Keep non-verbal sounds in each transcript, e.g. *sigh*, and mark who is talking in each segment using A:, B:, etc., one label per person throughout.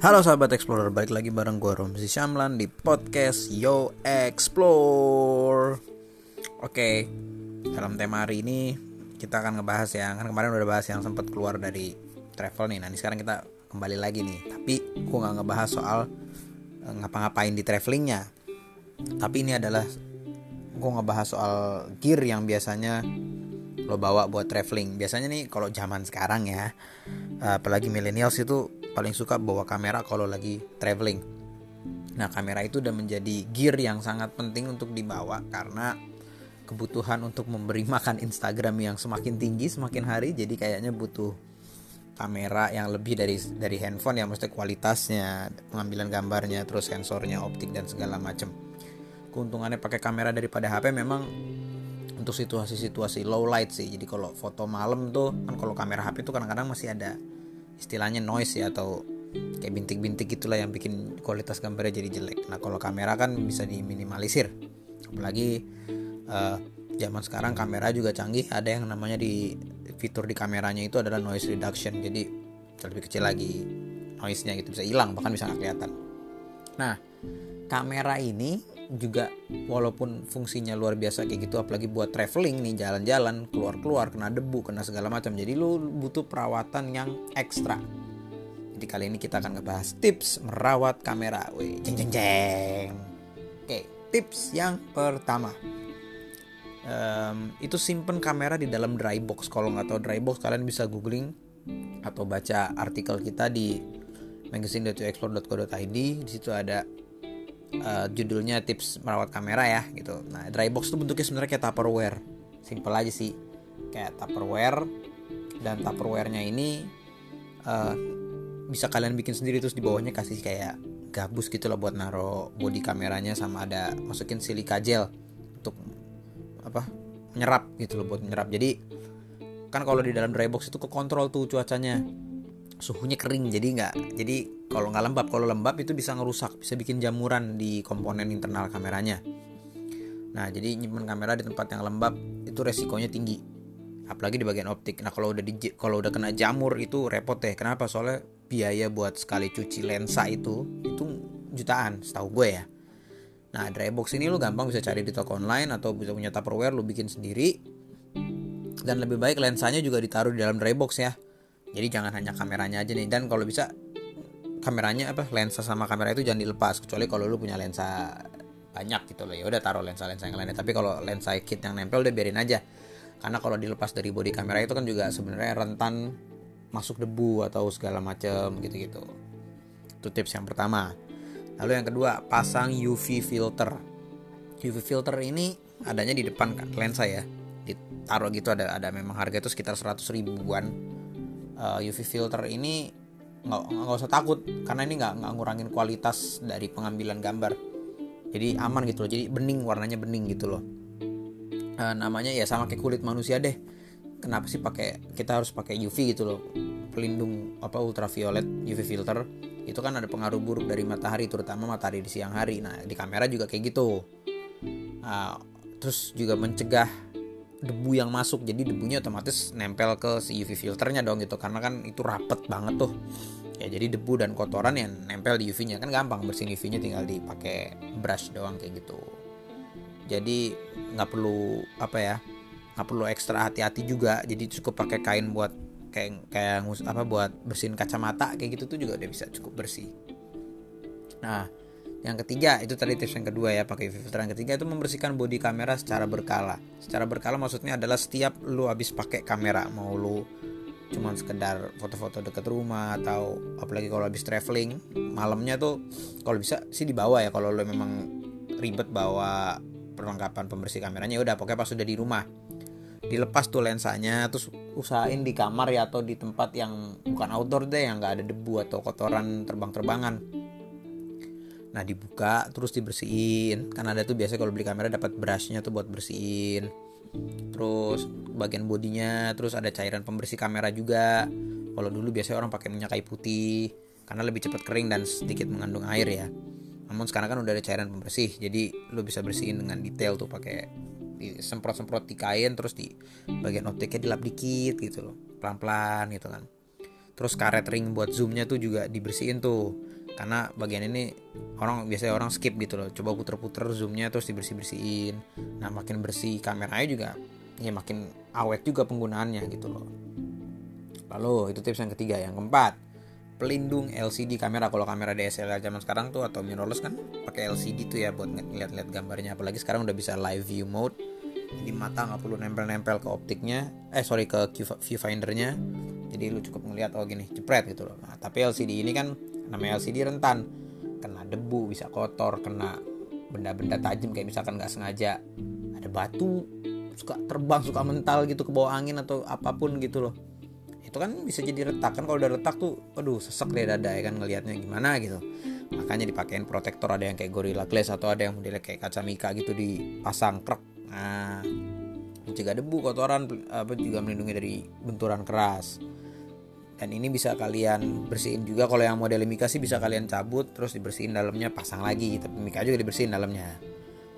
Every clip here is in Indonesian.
A: Halo sahabat Explorer, balik lagi bareng gue Romzi Syamlan di podcast Yo Explore. Oke, dalam tema hari ini kita akan ngebahas yang Kan kemarin udah bahas yang sempat keluar dari travel nih. Nah ini sekarang kita kembali lagi nih. Tapi gue gak ngebahas soal eh, ngapa-ngapain di travelingnya. Tapi ini adalah gue ngebahas soal gear yang biasanya lo bawa buat traveling. Biasanya nih kalau zaman sekarang ya apalagi millennials itu paling suka bawa kamera kalau lagi traveling. Nah kamera itu udah menjadi gear yang sangat penting untuk dibawa karena kebutuhan untuk memberi *laughs* makan Instagram yang semakin tinggi semakin hari jadi kayaknya butuh kamera yang lebih dari dari handphone yang mesti kualitasnya pengambilan gambarnya terus sensornya optik dan segala macam keuntungannya pakai kamera daripada HP memang untuk situasi-situasi low light sih. Jadi kalau foto malam tuh kan kalau kamera HP tuh kadang-kadang masih ada istilahnya noise ya atau kayak bintik-bintik gitulah yang bikin kualitas gambarnya jadi jelek. Nah kalau kamera kan bisa diminimalisir. Apalagi uh, zaman sekarang kamera juga canggih. Ada yang namanya di fitur di kameranya itu adalah noise reduction. Jadi lebih kecil lagi noise-nya gitu. Bisa hilang bahkan bisa nggak kelihatan. Nah kamera ini juga walaupun fungsinya luar biasa kayak gitu apalagi buat traveling nih jalan-jalan keluar-keluar kena debu kena segala macam. Jadi lu butuh perawatan yang ekstra. Jadi kali ini kita akan ngebahas tips merawat kamera. Wih jeng jeng jeng. Oke tips yang pertama. Um, itu simpen kamera di dalam dry box. Kalau nggak tahu dry box kalian bisa googling atau baca artikel kita di magazine.explore.co.id di situ ada uh, judulnya tips merawat kamera ya gitu. Nah, dry box itu bentuknya sebenarnya kayak Tupperware. Simple aja sih. Kayak Tupperware dan Tupperware-nya ini uh, bisa kalian bikin sendiri terus di bawahnya kasih kayak gabus gitu loh buat naro body kameranya sama ada masukin silika gel untuk apa menyerap gitu loh buat menyerap jadi kan kalau di dalam dry box itu ke kontrol tuh cuacanya suhunya kering jadi nggak jadi kalau nggak lembab kalau lembab itu bisa ngerusak bisa bikin jamuran di komponen internal kameranya. Nah jadi nyimpen kamera di tempat yang lembab itu resikonya tinggi. Apalagi di bagian optik. Nah kalau udah di kalau udah kena jamur itu repot deh. Kenapa? Soalnya biaya buat sekali cuci lensa itu itu jutaan setahu gue ya. Nah dry box ini lu gampang bisa cari di toko online atau bisa punya tupperware lu bikin sendiri. Dan lebih baik lensanya juga ditaruh di dalam dry box ya. Jadi jangan hanya kameranya aja nih. Dan kalau bisa kameranya apa lensa sama kamera itu jangan dilepas kecuali kalau lu punya lensa banyak gitu loh. Ya udah taruh lensa-lensa yang lainnya. Tapi kalau lensa kit yang nempel udah biarin aja. Karena kalau dilepas dari body kamera itu kan juga sebenarnya rentan masuk debu atau segala macam gitu-gitu. Itu tips yang pertama. Lalu yang kedua pasang UV filter. UV filter ini adanya di depan kan lensa ya. Ditaruh gitu ada ada memang harga itu sekitar 100 ribuan. Uh, UV filter ini nggak nggak usah takut karena ini nggak nggak ngurangin kualitas dari pengambilan gambar. Jadi aman gitu loh jadi bening warnanya bening gitu loh. Uh, namanya ya sama kayak kulit manusia deh. Kenapa sih pakai kita harus pakai UV gitu loh. Pelindung apa ultraviolet UV filter itu kan ada pengaruh buruk dari matahari terutama matahari di siang hari. Nah di kamera juga kayak gitu. Nah, terus juga mencegah debu yang masuk. Jadi debunya otomatis nempel ke si UV filternya dong gitu. Karena kan itu rapet banget tuh. Ya jadi debu dan kotoran yang nempel di UV-nya kan gampang bersihin UV-nya tinggal dipakai brush doang kayak gitu. Jadi nggak perlu apa ya nggak perlu ekstra hati-hati juga. Jadi cukup pakai kain buat kayak kayak apa buat bersihin kacamata kayak gitu tuh juga udah bisa cukup bersih. Nah yang ketiga itu tadi tips yang kedua ya pakai UV filter yang ketiga itu membersihkan body kamera secara berkala. Secara berkala maksudnya adalah setiap lu habis pakai kamera mau lu cuman sekedar foto-foto deket rumah atau apalagi kalau habis traveling malamnya tuh kalau bisa sih dibawa ya kalau lu memang ribet bawa perlengkapan pembersih kameranya udah pokoknya pas sudah di rumah. Dilepas tuh lensanya terus usahain di kamar ya atau di tempat yang bukan outdoor deh yang nggak ada debu atau kotoran terbang-terbangan nah dibuka terus dibersihin. Kan ada tuh biasa kalau beli kamera dapat brushnya tuh buat bersihin. Terus bagian bodinya terus ada cairan pembersih kamera juga. Kalau dulu biasanya orang pakai minyak kayu putih karena lebih cepat kering dan sedikit mengandung air ya. Namun sekarang kan udah ada cairan pembersih jadi lo bisa bersihin dengan detail tuh pakai semprot-semprot di kain terus di bagian optiknya dilap dikit gitu loh pelan-pelan gitu kan. Terus karet ring buat zoomnya tuh juga dibersihin tuh karena bagian ini orang biasanya orang skip gitu loh. Coba puter-puter zoomnya terus dibersih bersihin nah makin bersih kameranya juga ya makin awet juga penggunaannya gitu loh. Lalu itu tips yang ketiga. Yang keempat pelindung LCD kamera. Kalau kamera DSLR zaman sekarang tuh atau mirrorless kan pakai LCD tuh ya buat ngeliat-liat gambarnya. Apalagi sekarang udah bisa live view mode. Jadi mata nggak perlu nempel-nempel ke optiknya eh sorry ke viewfindernya. Jadi lu cukup ngeliat oh gini jepret gitu loh. Nah, tapi LCD ini kan namanya LCD rentan. Kena debu bisa kotor kena benda-benda tajam kayak misalkan nggak sengaja ada batu suka terbang suka mental gitu ke bawah angin atau apa pun gitu loh. Itu kan bisa jadi retak kan kalau udah retak tuh aduh sesek deh dada ya kan ngelihatnya gimana gitu. Makanya dipakein protektor ada yang kayak Gorilla Glass atau ada yang modelnya kayak kaca mika gitu dipasang krek. Nah mencegah debu kotoran apa juga melindungi dari benturan keras dan ini bisa kalian bersihin juga kalau yang model mika sih bisa kalian cabut terus dibersihin dalamnya pasang lagi. Tapi mika juga dibersihin dalamnya.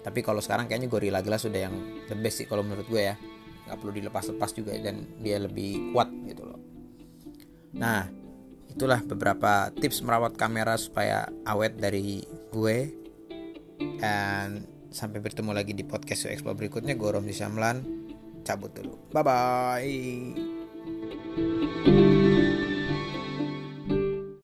A: Tapi kalau sekarang kayaknya Gorilla Glass sudah yang the best sih kalau menurut gue ya. Nggak perlu dilepas-lepas juga dan dia lebih kuat gitu loh. Nah itulah beberapa tips merawat kamera supaya awet dari gue. Dan sampai bertemu lagi di podcast Explore berikutnya gue Romzi Syamlan. Cabut dulu. Bye bye